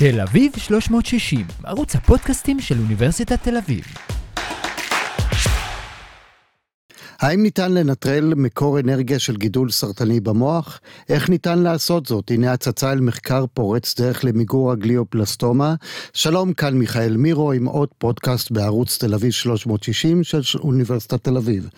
תל אביב 360, ערוץ הפודקאסטים של אוניברסיטת תל אביב. האם ניתן לנטרל מקור אנרגיה של גידול סרטני במוח? איך ניתן לעשות זאת? הנה הצצה אל מחקר פורץ דרך למיגור הגליופלסטומה. שלום, כאן מיכאל מירו עם עוד פודקאסט בערוץ תל אביב 360 של אוניברסיטת תל אביב.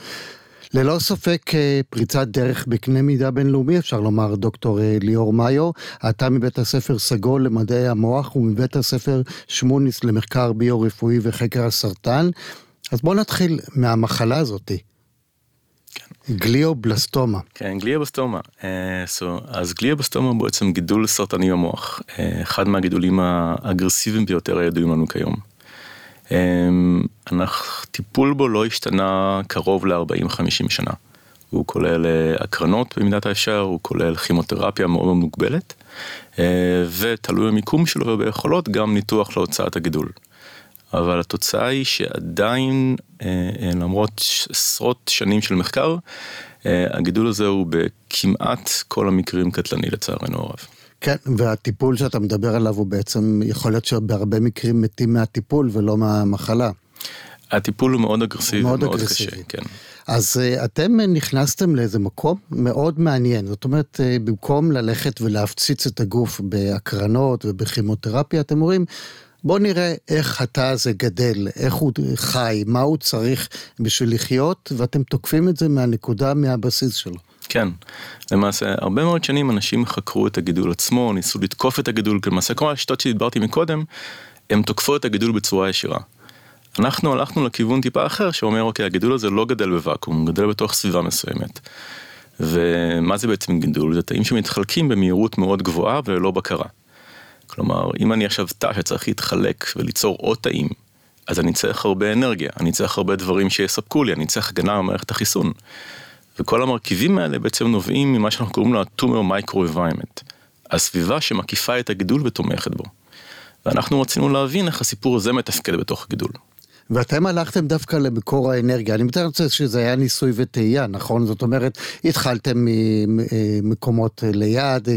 ללא ספק אה, פריצת דרך בקנה מידה בינלאומי, אפשר לומר, דוקטור אה, ליאור מאיו, אתה מבית הספר סגול למדעי המוח ומבית הספר שמוניס למחקר ביו-רפואי וחקר הסרטן. אז בואו נתחיל מהמחלה הזאתי. כן. גליובלסטומה. כן, גליובלסטומה. Uh, so, אז גליובלסטומה הוא בעצם גידול סרטני במוח, uh, אחד מהגידולים האגרסיביים ביותר הידועים לנו כיום. הטיפול בו לא השתנה קרוב ל-40-50 שנה. הוא כולל אה, הקרנות במידת האפשר, הוא כולל כימותרפיה מאוד מוגבלת, אה, ותלוי במיקום שלו וביכולות גם ניתוח להוצאת הגידול. אבל התוצאה היא שעדיין, אה, למרות עשרות שנים של מחקר, הגידול הזה הוא בכמעט כל המקרים קטלני לצערנו הרב. כן, והטיפול שאתה מדבר עליו הוא בעצם, יכול להיות שבהרבה מקרים מתים מהטיפול ולא מהמחלה. הטיפול הוא מאוד אגרסיבי, מאוד, מאוד אגרסיבי. קשה, כן. אז uh, אתם נכנסתם לאיזה מקום מאוד מעניין, זאת אומרת, uh, במקום ללכת ולהפציץ את הגוף בהקרנות ובכימותרפיה, אתם אומרים, בוא נראה איך התא הזה גדל, איך הוא חי, מה הוא צריך בשביל לחיות, ואתם תוקפים את זה מהנקודה, מהבסיס שלו. כן, למעשה הרבה מאוד שנים אנשים חקרו את הגידול עצמו, ניסו לתקוף את הגידול, למעשה כל השיטות שדיברתי מקודם, הם תוקפו את הגידול בצורה ישירה. אנחנו הלכנו לכיוון טיפה אחר שאומר אוקיי הגידול הזה לא גדל בוואקום, הוא גדל בתוך סביבה מסוימת. ומה זה בעצם גידול? זה תאים שמתחלקים במהירות מאוד גבוהה וללא בקרה. כלומר אם אני עכשיו תא שצריך להתחלק וליצור עוד תאים, אז אני צריך הרבה אנרגיה, אני צריך הרבה דברים שיספקו לי, אני צריך הגנה במערכת החיסון. וכל המרכיבים האלה בעצם נובעים ממה שאנחנו קוראים לו ה-Tumor Microenvironment, הסביבה שמקיפה את הגידול ותומכת בו. ואנחנו רצינו להבין איך הסיפור הזה מתפקד בתוך הגידול. ואתם הלכתם דווקא למקור האנרגיה, אני מתאר לעצמי שזה היה ניסוי וטעייה, נכון? זאת אומרת, התחלתם ממקומות ליד,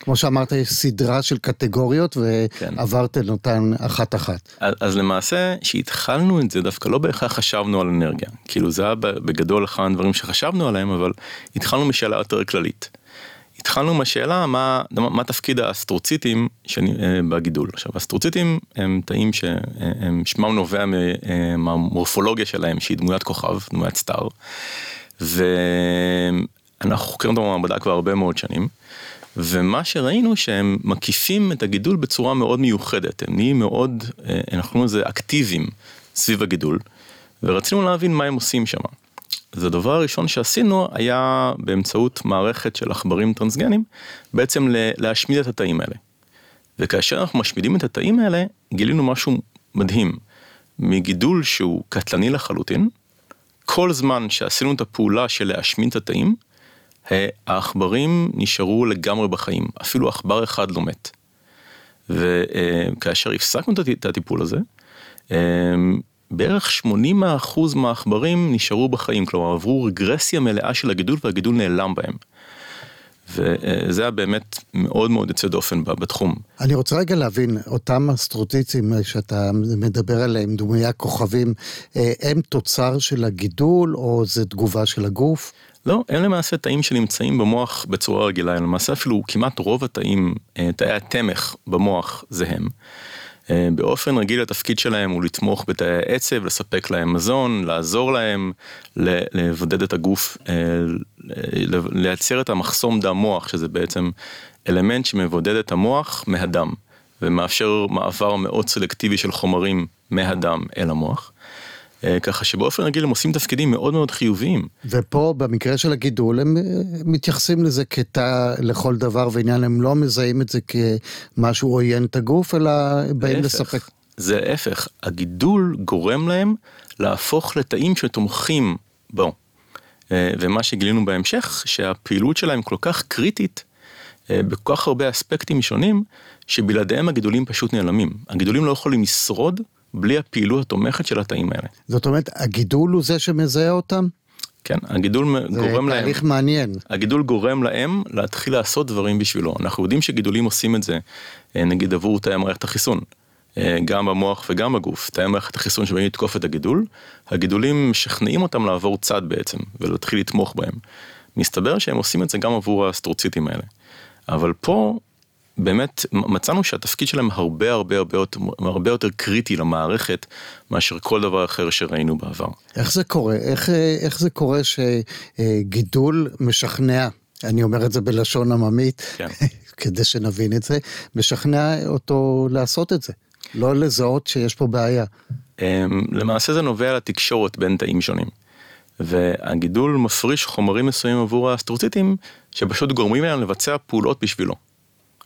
כמו שאמרת, יש סדרה של קטגוריות. ועברתם כן. אותן אחת-אחת. אז, אז למעשה, כשהתחלנו את זה, דווקא לא בהכרח חשבנו על אנרגיה. כאילו זה היה בגדול אחד הדברים שחשבנו עליהם, אבל התחלנו משאלה יותר כללית. התחלנו מהשאלה מה, מה תפקיד האסטרוציטים שאני, אה, בגידול. עכשיו האסטרוציטים הם תאים שהם שמם נובע אה, מהמורפולוגיה שלהם שהיא דמוית כוכב, דמוית סטאר. ואנחנו חוקרים אותם במעבדה כבר הרבה מאוד שנים. ומה שראינו שהם מקיפים את הגידול בצורה מאוד מיוחדת, הם נהיים מאוד, אה, אנחנו קוראים לזה אקטיביים סביב הגידול, ורצינו להבין מה הם עושים שם. אז הדבר הראשון שעשינו היה באמצעות מערכת של עכברים טרנסגנים, בעצם להשמיד את התאים האלה. וכאשר אנחנו משמידים את התאים האלה, גילינו משהו מדהים. מגידול שהוא קטלני לחלוטין, כל זמן שעשינו את הפעולה של להשמיד את התאים, העכברים נשארו לגמרי בחיים, אפילו עכבר אחד לא מת. וכאשר הפסקנו את הטיפול הזה, בערך 80% מהעכברים נשארו בחיים, כלומר עברו רגרסיה מלאה של הגידול והגידול נעלם בהם. וזה היה באמת מאוד מאוד יוצא דופן בתחום. אני רוצה רגע להבין, אותם אסטרוטיצים שאתה מדבר עליהם, דמויי הכוכבים, אה, הם תוצר של הגידול או זה תגובה של הגוף? לא, הם למעשה תאים שנמצאים במוח בצורה רגילה, למעשה אפילו כמעט רוב התאים, אה, תאי התמך במוח זה הם. אה, באופן רגיל התפקיד שלהם הוא לתמוך בתאי העצב, לספק להם מזון, לעזור להם, לבודד את הגוף, אה, לייצר את המחסום דם מוח, שזה בעצם אלמנט שמבודד את המוח מהדם, ומאפשר מעבר מאוד סלקטיבי של חומרים מהדם אל המוח. אה, ככה שבאופן רגיל הם עושים תפקידים מאוד מאוד חיוביים. ופה במקרה של הגידול הם אה, מתייחסים לזה כתא לכל דבר ועניין, הם לא מזהים את זה כמשהו עוין את הגוף, אלא באים לספק. זה ההפך, הגידול גורם להם להפוך לתאים שתומכים בו. אה, ומה שגילינו בהמשך, שהפעילות שלהם כל כך קריטית, בכל כך הרבה אספקטים שונים, שבלעדיהם הגידולים פשוט נעלמים. הגידולים לא יכולים לשרוד בלי הפעילות התומכת של התאים האלה. זאת אומרת, הגידול הוא זה שמזהה אותם? כן, הגידול זה גורם להם, תהליך מעניין. הגידול גורם להם להתחיל לעשות דברים בשבילו. אנחנו יודעים שגידולים עושים את זה, אה, נגיד עבור תאי מערכת החיסון, אה, גם במוח וגם בגוף. תאי מערכת החיסון שבאים לתקוף את הגידול, הגידולים משכנעים אותם לעבור צד בעצם, ולהתחיל לתמוך בהם. מסתבר שהם עושים את זה גם עבור האסטרוציטים האלה. אבל פה באמת מצאנו שהתפקיד שלהם הרבה הרבה הרבה יותר, הרבה יותר קריטי למערכת מאשר כל דבר אחר שראינו בעבר. איך זה קורה? איך, איך זה קורה שגידול משכנע, אני אומר את זה בלשון עממית, כן. כדי שנבין את זה, משכנע אותו לעשות את זה, לא לזהות שיש פה בעיה. אמ, למעשה זה נובע לתקשורת בין תאים שונים. והגידול מפריש חומרים מסוימים עבור האסטרוציטים שפשוט גורמים להם לבצע פעולות בשבילו.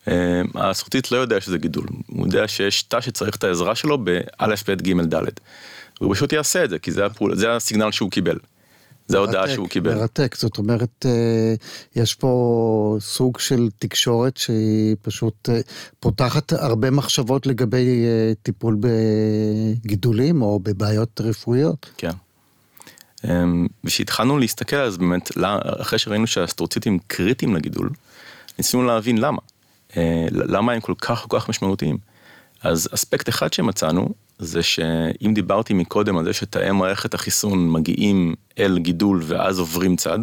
אמ, האסטרוציט לא יודע שזה גידול, הוא יודע שיש תא שצריך את העזרה שלו באלף, בית, גימל, דלת. והוא פשוט יעשה את זה כי זה, הפעול, זה הסיגנל שהוא קיבל. זה ההודעה שהוא קיבל. מרתק, זאת אומרת, אה, יש פה סוג של תקשורת שהיא פשוט אה, פותחת הרבה מחשבות לגבי אה, טיפול בגידולים או בבעיות רפואיות. כן. אמ, וכשהתחלנו להסתכל אז באמת, אחרי שראינו שהאסטרוציטים קריטיים לגידול, ניסינו להבין למה. אה, למה הם כל כך כל כך משמעותיים. אז אספקט אחד שמצאנו, זה שאם דיברתי מקודם על זה שתאי מערכת החיסון מגיעים אל גידול ואז עוברים צד,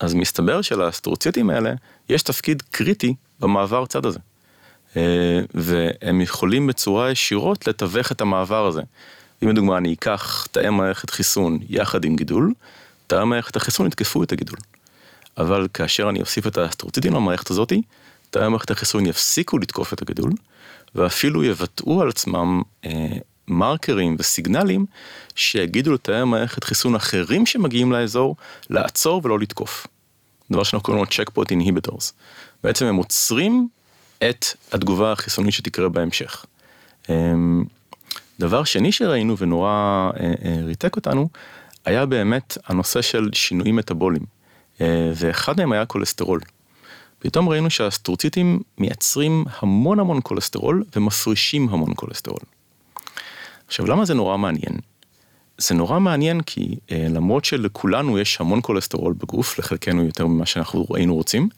אז מסתבר שלאסטרוציטים האלה יש תפקיד קריטי במעבר צד הזה. אה, והם יכולים בצורה ישירות לתווך את המעבר הזה. אם לדוגמה אני אקח תאי מערכת חיסון יחד עם גידול, תאי מערכת החיסון יתקפו את הגידול. אבל כאשר אני אוסיף את האסטרוציטים למערכת הזאתי, תאי מערכת החיסון יפסיקו לתקוף את הגידול, ואפילו יבטאו על עצמם אה, מרקרים וסיגנלים שיגידו לתאי מערכת חיסון אחרים שמגיעים לאזור לעצור ולא לתקוף. דבר שאנחנו קוראים לו checkpoint inhibitors. בעצם הם עוצרים את התגובה החיסונית שתקרה בהמשך. אמ, דבר שני שראינו ונורא אה, אה, ריתק אותנו, היה באמת הנושא של שינויים מטאבוליים. אה, ואחד מהם היה כולסטרול. פתאום ראינו שהאסטרוציטים מייצרים המון המון כולסטרול ומפרישים המון כולסטרול. עכשיו למה זה נורא מעניין? זה נורא מעניין כי אה, למרות שלכולנו יש המון כולסטרול בגוף, לחלקנו יותר ממה שאנחנו היינו רוצים,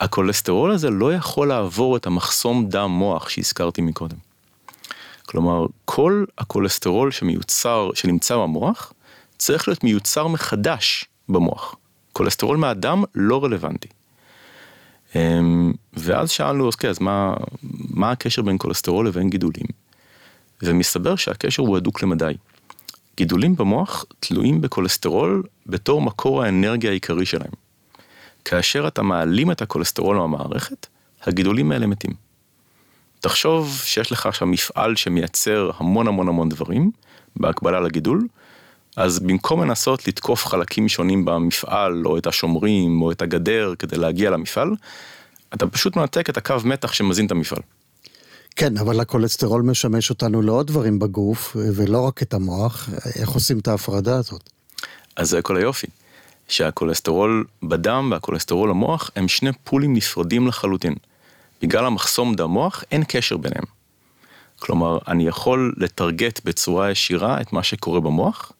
הכולסטרול הזה לא יכול לעבור את המחסום דם מוח שהזכרתי מקודם. כלומר, כל הכולסטרול שמיוצר, שנמצא במוח, צריך להיות מיוצר מחדש במוח. כולסטרול מהדם לא רלוונטי. אמ, ואז שאלנו, אוקיי, אז מה, מה הקשר בין כולסטרול לבין גידולים? ומסתבר שהקשר הוא הדוק למדי. גידולים במוח תלויים בכולסטרול בתור מקור האנרגיה העיקרי שלהם. כאשר אתה מעלים את הכולסטרול מהמערכת, הגידולים האלה מתים. תחשוב שיש לך עכשיו מפעל שמייצר המון המון המון דברים, בהקבלה לגידול, אז במקום לנסות לתקוף חלקים שונים במפעל, או את השומרים, או את הגדר כדי להגיע למפעל, אתה פשוט מנתק את הקו מתח שמזין את המפעל. כן, אבל הכולסטרול משמש אותנו לעוד דברים בגוף, ולא רק את המוח. איך עושים את ההפרדה הזאת? אז זה כל היופי, שהכולסטרול בדם והכולסטרול במוח הם שני פולים נפרדים לחלוטין. בגלל המחסום דם מוח אין קשר ביניהם. כלומר, אני יכול לטרגט בצורה ישירה את מה שקורה במוח,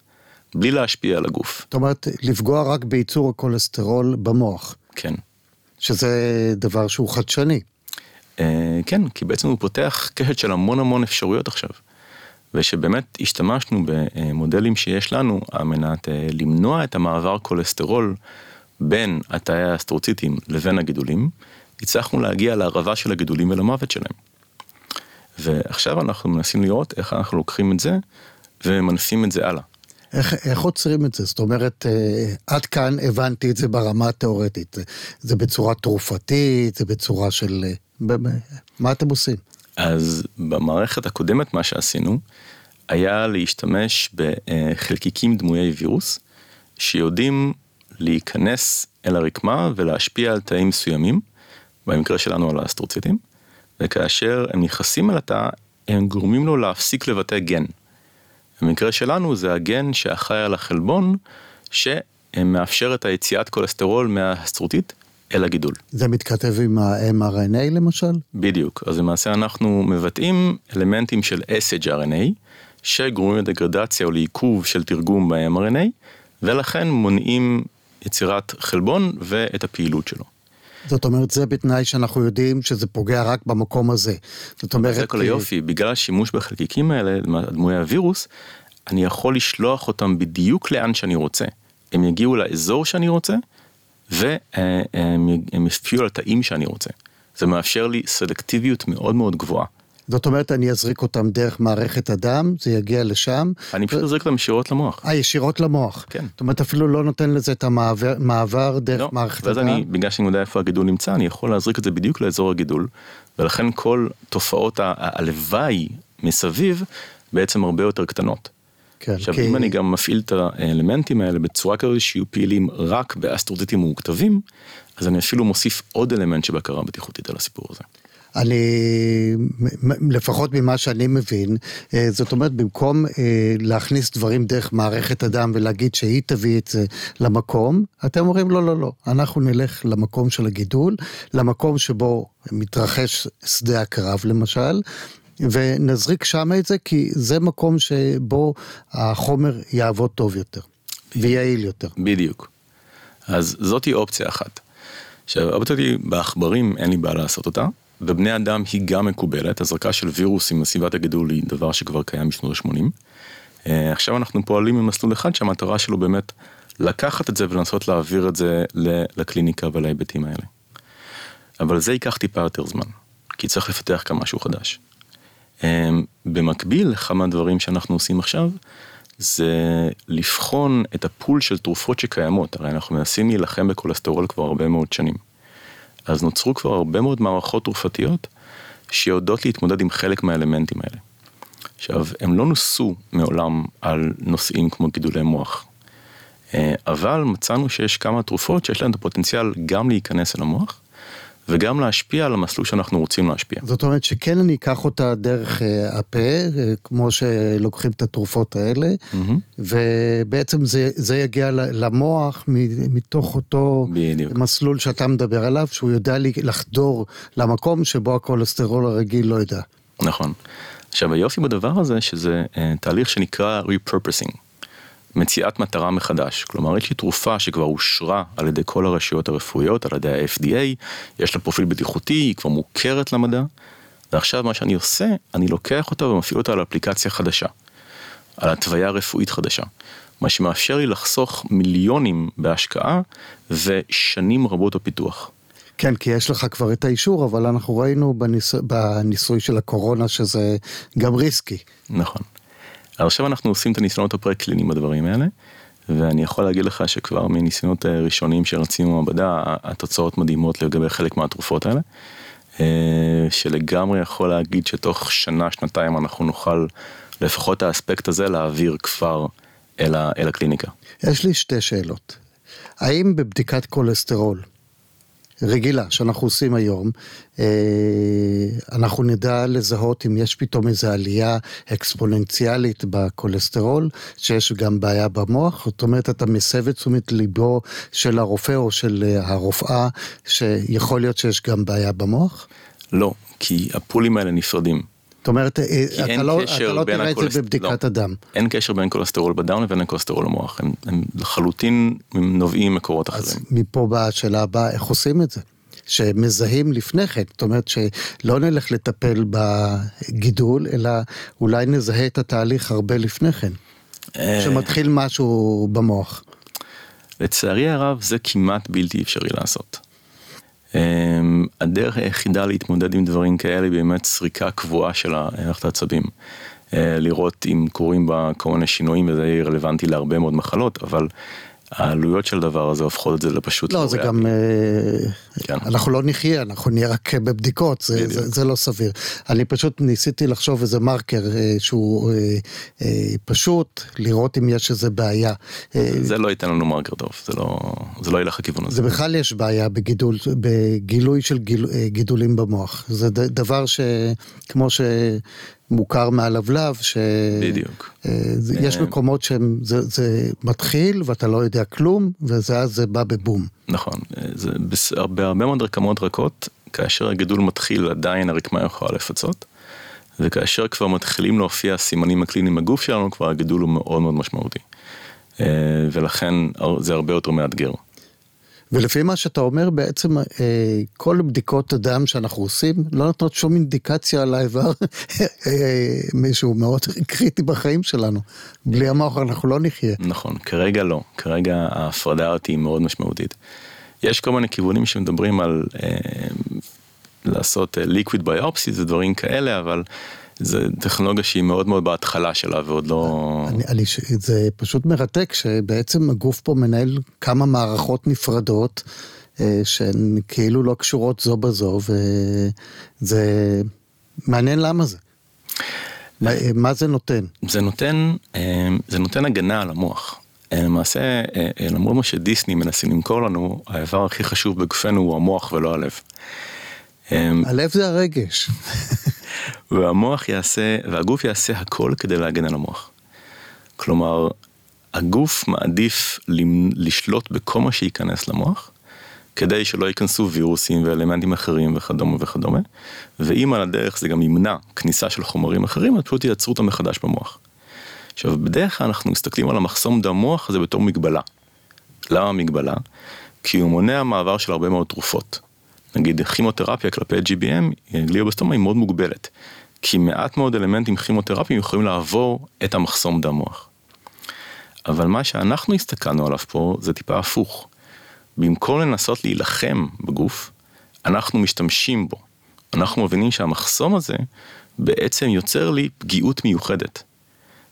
בלי להשפיע על הגוף. זאת אומרת, לפגוע רק בייצור הכולסטרול במוח, כן. שזה דבר שהוא חדשני. אה, כן, כי בעצם הוא פותח קשת של המון המון אפשרויות עכשיו. ושבאמת השתמשנו במודלים שיש לנו על מנת אה, למנוע את המעבר כולסטרול בין התאי האסטרוציטים לבין הגידולים, הצלחנו להגיע להרעבה של הגידולים ולמוות שלהם. ועכשיו אנחנו מנסים לראות איך אנחנו לוקחים את זה וממנפים את זה הלאה. איך, איך עוצרים את זה? זאת אומרת, אה, עד כאן הבנתי את זה ברמה התיאורטית. זה, זה בצורה תרופתית, זה בצורה של... אה, מה אתם עושים? אז במערכת הקודמת מה שעשינו היה להשתמש בחלקיקים דמויי וירוס שיודעים להיכנס אל הרקמה ולהשפיע על תאים מסוימים, במקרה שלנו על האסטרוציטים, וכאשר הם נכנסים אל התא הם גורמים לו להפסיק לבטא גן. במקרה שלנו זה הגן שאחראי על החלבון שמאפשר את היציאת כולסטרול מהאסטרוטית אל הגידול. זה מתכתב עם ה-mRNA למשל? בדיוק, אז למעשה אנחנו מבטאים אלמנטים של SHRNA, שגורמים לדגרדציה או לעיכוב של תרגום ב-mRNA, ולכן מונעים יצירת חלבון ואת הפעילות שלו. זאת אומרת, זה בתנאי שאנחנו יודעים שזה פוגע רק במקום הזה. זאת אומרת... זה כל היופי, בגלל השימוש בחלקיקים האלה, דמויי הווירוס, אני יכול לשלוח אותם בדיוק לאן שאני רוצה. הם יגיעו לאזור שאני רוצה, והם יפיעו על התאים שאני רוצה. זה מאפשר לי סלקטיביות מאוד מאוד גבוהה. זאת אומרת, אני אזריק אותם דרך מערכת הדם, זה יגיע לשם. אני פשוט אזריק אותם ישירות למוח. אה, ישירות למוח. כן. זאת אומרת, אפילו לא נותן לזה את המעבר דרך לא, מערכת ואז הדם. אני, בגלל שאני יודע איפה הגידול נמצא, אני יכול להזריק את זה בדיוק לאזור הגידול, ולכן כל תופעות הלוואי מסביב בעצם הרבה יותר קטנות. כן, עכשיו, כי- אם אני גם מפעיל את האלמנטים האלה בצורה כזאת שיהיו פעילים רק באסטרוציטים מורכבים, אז אני אפילו מוסיף עוד אלמנט של בקרה בטיחותית על הסיפור הזה. אני, לפחות ממה שאני מבין, אה, זאת אומרת, במקום אה, להכניס דברים דרך מערכת הדם ולהגיד שהיא תביא את זה למקום, אתם אומרים לא, לא, לא, אנחנו נלך למקום של הגידול, למקום שבו מתרחש שדה הקרב למשל, ונזריק שם את זה, כי זה מקום שבו החומר יעבוד טוב יותר, ויעיל יותר. בדיוק. אז זאתי אופציה אחת. עכשיו, האופציה היא בעכברים אין לי בעיה לעשות אותה, בבני אדם היא גם מקובלת, הזרקה של וירוסים לסביבת הגידול היא דבר שכבר קיים בשנות ה-80. עכשיו אנחנו פועלים במסלול אחד שהמטרה שלו באמת לקחת את זה ולנסות להעביר את זה לקליניקה ולהיבטים האלה. אבל זה ייקח טיפה יותר זמן, כי צריך לפתח כאן משהו חדש. אמ, במקביל, כמה דברים שאנחנו עושים עכשיו, זה לבחון את הפול של תרופות שקיימות, הרי אנחנו מנסים להילחם בכולסטרול כבר הרבה מאוד שנים. אז נוצרו כבר הרבה מאוד מערכות תרופתיות שיודעות להתמודד עם חלק מהאלמנטים האלה. עכשיו, הם לא נוסו מעולם על נושאים כמו גידולי מוח, אה, אבל מצאנו שיש כמה תרופות שיש להן את הפוטנציאל גם להיכנס אל המוח, וגם להשפיע על המסלול שאנחנו רוצים להשפיע. זאת אומרת שכן אני אקח אותה דרך אה, הפה, אה, כמו שלוקחים את התרופות האלה, מהמם. ובעצם זה, זה יגיע למוח מתוך אותו בדיוק. מסלול שאתה מדבר עליו, שהוא יודע לחדור למקום שבו הכולסטרול הרגיל לא יודע. נכון. עכשיו היופי בדבר הזה שזה אה, תהליך שנקרא repurposing, מציאת מטרה מחדש. כלומר יש לי תרופה שכבר אושרה על ידי כל הרשויות הרפואיות, על ידי ה-FDA, יש לה פרופיל בטיחותי, היא כבר מוכרת למדע, ועכשיו מה שאני עושה, אני לוקח אותה ומפעיל אותה על אפליקציה חדשה, על התוויה רפואית חדשה. מה שמאפשר לי לחסוך מיליונים בהשקעה ושנים רבות בפיתוח. כן, כי יש לך כבר את האישור, אבל אנחנו ראינו בניס... בניסוי של הקורונה שזה גם ריסקי. נכון. עכשיו אנחנו עושים את הניסיונות הפרה-קליניים בדברים האלה, ואני יכול להגיד לך שכבר מניסיונות אה, ראשונים שרצים במעבדה, התוצאות מדהימות לגבי חלק מהתרופות האלה, אה, שלגמרי יכול להגיד שתוך שנה, שנתיים אנחנו נוכל לפחות את האספקט הזה להעביר כבר אל, אל הקליניקה. יש לי שתי שאלות. האם בבדיקת כולסטרול רגילה שאנחנו עושים היום, אה, אנחנו נדע לזהות אם יש פתאום איזו עלייה אקספוננציאלית בכולסטרול, שיש גם בעיה במוח? זאת אומרת, אתה מסב את תשומת ליבו של הרופא או של אה, הרופאה, שיכול להיות שיש גם בעיה במוח? לא, כי הפולים האלה נפרדים. זאת אומרת, אה, כי אתה לא, אתה לא תראה את זה בבדיקת לא. הדם. אין קשר בין כולסטרול בדם לבין הכולסטרול במוח, הם, הם לחלוטין נובעים ממקורות אז אחרים. מפה באה השאלה הבאה, איך עושים את זה? שמזהים לפני כן, זאת אומרת שלא נלך לטפל בגידול, אלא אולי נזהה את התהליך הרבה לפני כן, אה, שמתחיל משהו במוח. לצערי הרב זה כמעט בלתי אפשרי לעשות. אמ, הדרך היחידה להתמודד עם דברים כאלה היא באמת סריקה קבועה של מערכת העצבים. אה, לראות אם קורים בה כל מיני שינויים וזה יהיה רלוונטי להרבה מאוד מחלות, אבל העלויות של הדבר הזה הופכות את זה לפשוט לא, זה. גם, אה, כן. אנחנו לא נחיה, אנחנו נהיה רק בבדיקות, זה, בדיוק. זה, זה לא סביר. אני פשוט ניסיתי לחשוב איזה מרקר אה, שהוא אה, אה, פשוט, לראות אם יש איזה בעיה. אה, זה לא ייתן לנו מרקר טוב, זה לא, זה לא ילך לכיוון הזה. זה בכלל יש בעיה בגידול, בגילוי של גיל, אה, גידולים במוח. זה דבר שכמו שמוכר מהלבלב, ש... בדיוק. אה, זה- יש אה. מקומות שזה זה מתחיל ואתה לא יודע כלום, ואז זה בא בבום. נכון, זה בס- בהרבה מאוד רקמות רכות, כאשר הגידול מתחיל עדיין הרקמה יכולה לפצות, וכאשר כבר מתחילים להופיע סימנים הקליניים בגוף שלנו, כבר הגידול הוא מאוד מאוד משמעותי. אה, ולכן זה הרבה יותר מאתגר. ולפי מה שאתה אומר בעצם אה, כל בדיקות הדם שאנחנו עושים לא נותנות שום אינדיקציה על האיבר אה, מישהו מאוד קריטי בחיים שלנו. בלי המוח אנחנו לא נחיה. נכון, כרגע לא, כרגע ההפרדה הזאת היא מאוד משמעותית. יש כל מיני כיוונים שמדברים על אה, לעשות ליקוויד אה, ביופסי זה דברים כאלה אבל זה טכנולוגיה שהיא מאוד מאוד בהתחלה שלה ועוד לא... אני, אני, זה פשוט מרתק שבעצם הגוף פה מנהל כמה מערכות נפרדות אה, שהן כאילו לא קשורות זו בזו וזה מעניין למה זה. מה, מה זה נותן? זה נותן, אה, זה נותן הגנה על המוח. אה, למעשה, למרות מה שדיסני מנסים למכור לנו, האיבר הכי חשוב בגופנו הוא המוח ולא הלב. הלב זה הרגש. והמוח יעשה, והגוף יעשה הכל כדי להגן על המוח. כלומר, הגוף מעדיף לשלוט בכל מה שייכנס למוח, כדי שלא ייכנסו וירוסים ואלמנטים אחרים וכדומה וכדומה, ואם על הדרך זה גם ימנע כניסה של חומרים אחרים, אז פשוט ייצרו אותם מחדש במוח. עכשיו, בדרך כלל אנחנו מסתכלים על המחסום דם מוח הזה בתור מגבלה. למה מגבלה? כי הוא מונע מעבר של הרבה מאוד תרופות. נגיד כימותרפיה כלפי GBM, גליובסטומה היא מאוד מוגבלת. כי מעט מאוד אלמנטים כימותרפיים יכולים לעבור את המחסום דם מוח. אבל מה שאנחנו הסתכלנו עליו פה זה טיפה הפוך. במקום לנסות להילחם בגוף, אנחנו משתמשים בו. אנחנו מבינים שהמחסום הזה בעצם יוצר לי פגיעות מיוחדת.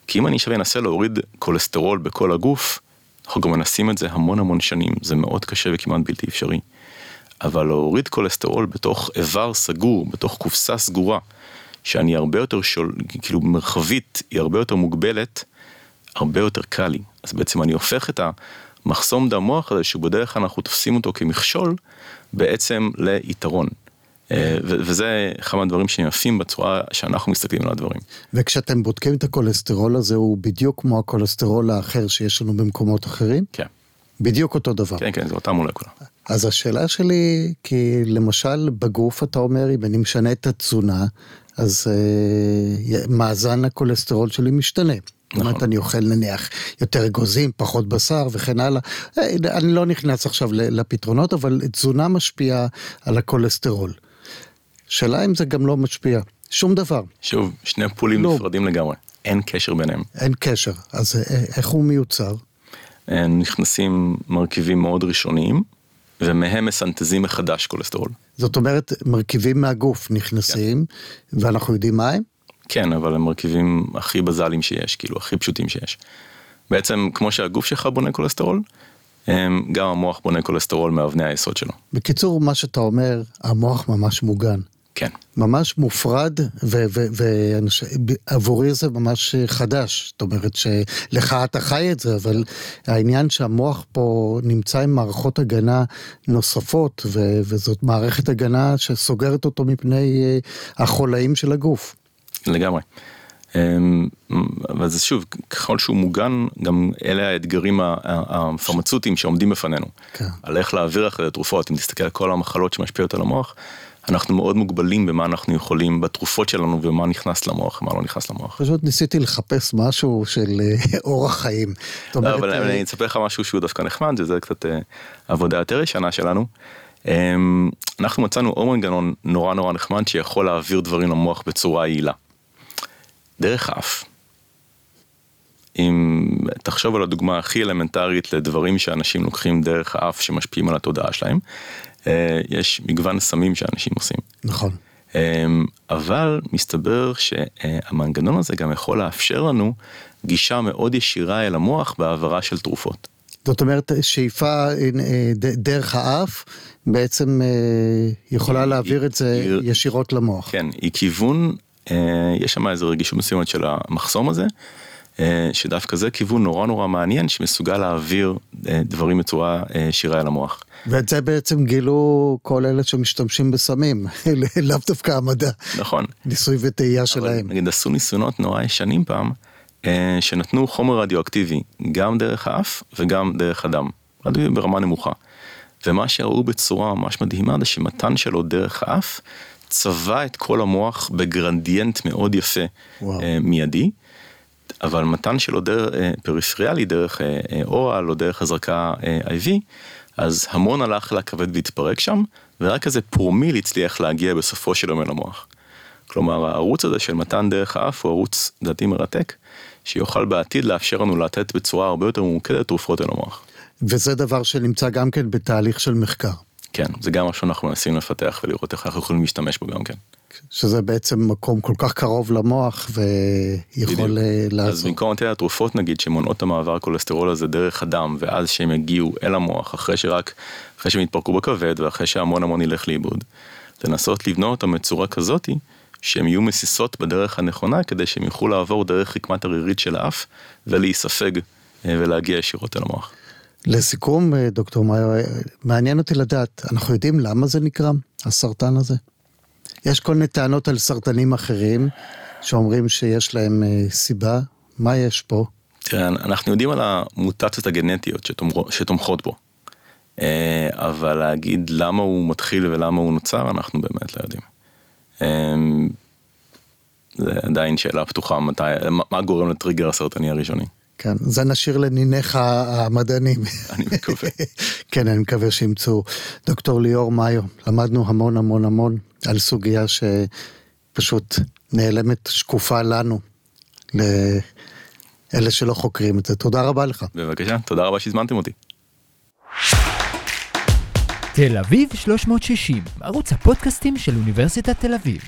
כי אם אני שווה אנסה להוריד כולסטרול בכל הגוף, אנחנו גם מנסים את זה המון המון שנים, זה מאוד קשה וכמעט בלתי אפשרי. אבל להוריד כולסטרול בתוך איבר סגור, בתוך קופסה סגורה, שאני הרבה יותר שול, כאילו מרחבית היא הרבה יותר מוגבלת, הרבה יותר קל לי. אז בעצם אני הופך את המחסום דם מוח הזה, שבדרך כלל אנחנו תופסים אותו כמכשול, בעצם ליתרון. אה, וזה אחד מהדברים שיפים בצורה שאנחנו מסתכלים על הדברים. וכשאתם בודקים את הכולסטרול הזה, הוא בדיוק כמו הכולסטרול האחר שיש לנו במקומות אחרים? כן. בדיוק אותו דבר. כן, כן, זה אותה מולקולה. אז השאלה שלי, כי למשל בגוף אתה אומר, אם אני משנה את התזונה, אז אה, מאזן הכולסטרול שלי משתנה. נכון. זאת אומרת, אני אוכל נניח יותר אגוזים, פחות בשר וכן הלאה. אה, אני לא נכנס עכשיו לפתרונות, אבל תזונה משפיעה על הכולסטרול. שאלה אם זה גם לא משפיע. שום דבר. שוב, שני פולים לא. נפרדים לגמרי. אין קשר ביניהם. אין קשר. אז אה, איך הוא מיוצר? נכנסים מרכיבים מאוד ראשוניים, ומהם מסנטזים מחדש כולסטרול. זאת אומרת, מרכיבים מהגוף נכנסים, כן. ואנחנו יודעים מה הם? כן, אבל הם מרכיבים הכי בזאליים שיש, כאילו, הכי פשוטים שיש. בעצם, כמו שהגוף שלך בונה כולסטרול, גם המוח בונה כולסטרול מאבני היסוד שלו. בקיצור, מה שאתה אומר, המוח ממש מוגן. כן. ממש מופרד, ועבורי זה ממש חדש. זאת אומרת שלך אתה חי את זה, אבל העניין שהמוח פה נמצא עם מערכות הגנה נוספות, ו- וזאת מערכת הגנה שסוגרת אותו מפני אה, החולאים של הגוף. לגמרי. אמ, אבל זה שוב, ככל שהוא מוגן, גם אלה האתגרים הפרמצותיים שעומדים בפנינו. כן. על איך להעביר אחרי התרופות, אם תסתכל על כל המחלות שמשפיעות על המוח, אנחנו מאוד מוגבלים במה אנחנו יכולים בתרופות שלנו ומה נכנס למוח ומה לא נכנס למוח. פשוט ניסיתי לחפש משהו של אה, אורח חיים. לא, אבל אה, אני אספר לך משהו שהוא דווקא נחמד, שזה קצת אה, עבודה יותר ישנה שלנו. אמ, אנחנו מצאנו עוד מנגנון נורא נורא נחמד שיכול להעביר דברים למוח בצורה יעילה. דרך האף. אם תחשוב על הדוגמה הכי אלמנטרית לדברים שאנשים לוקחים דרך האף שמשפיעים על התודעה שלהם, יש מגוון סמים שאנשים עושים. נכון. אה, אבל מסתבר שהמנגנון הזה גם יכול לאפשר לנו גישה מאוד ישירה אל המוח בהעברה של תרופות. זאת אומרת שאיפה אה, דרך האף בעצם יכולה להעביר את זה ישירות למוח. כן, היא כיוון, יש שם איזה רגישות מסוימת של המחסום הזה. שדווקא זה כיוון נורא נורא מעניין שמסוגל להעביר דברים בצורה ישירה אל המוח. ואת זה בעצם גילו כל אלה שמשתמשים בסמים, לאו דווקא המדע. נכון. ניסוי וטעייה שלהם. נגיד עשו ניסיונות נורא ישנים פעם, אה, שנתנו חומר רדיואקטיבי גם דרך האף וגם דרך הדם, ברמה נמוכה. ומה שראו בצורה ממש מדהימה זה שמתן שלו דרך האף צבע את כל המוח בגרנדיאנט מאוד יפה וואו. אה, מיידי. אבל מתן שלו דרך פריפריאלי, דרך אורל או דרך הזרקה IV, אז המון הלך לכבד והתפרק שם, ורק איזה פרומיל הצליח להגיע בסופו של יום אל המוח. כלומר הערוץ הזה של מתן דרך האף הוא ערוץ דעתי מרתק, שיוכל בעתיד לאפשר לנו לתת בצורה הרבה יותר ממוקדת תרופות אל המוח. וזה דבר שנמצא גם כן בתהליך של מחקר. כן, זה גם מה שאנחנו מנסים לפתח ולראות איך אנחנו יכולים להשתמש בו גם כן. שזה בעצם מקום כל כך קרוב למוח ויכול אה, לעזור. אז במקום לתת התרופות נגיד שמונעות את המעבר הכולסטרול הזה דרך הדם ואז שהם יגיעו אל המוח אחרי שרק, אחרי שהם יתפרקו בכבד ואחרי שהמון המון ילך לאיבוד. לנסות לבנות אותם בצורה כזאתי שהם יהיו מסיסות בדרך הנכונה כדי שהם יוכלו לעבור דרך רקמת הרירית של האף ולהיספג אה, ולהגיע ישירות אל המוח. לסיכום, אה, דוקטור מאיו, מעניין אותי לדעת, אנחנו יודעים למה זה נקרא, הסרטן הזה? יש כל מיני טענות על סרטנים אחרים, שאומרים שיש להם אה, סיבה, מה יש פה? תראה, אנחנו יודעים על המוטציות הגנטיות שתומכות בו, אה, אבל להגיד למה הוא מתחיל ולמה הוא נוצר, אנחנו באמת לא יודעים. זה עדיין שאלה פתוחה, מתי, מה גורם לטריגר הסרטני הראשוני. כן, זה נשאיר לניניך המדענים. אני מקווה. כן, אני מקווה שימצאו. דוקטור ליאור מאיו, למדנו המון המון המון על סוגיה שפשוט נעלמת שקופה לנו, לאלה שלא חוקרים את זה. תודה רבה לך. בבקשה, תודה רבה שהזמנתם אותי. תל אביב 360, ערוץ הפודקאסטים של אוניברסיטת תל אביב.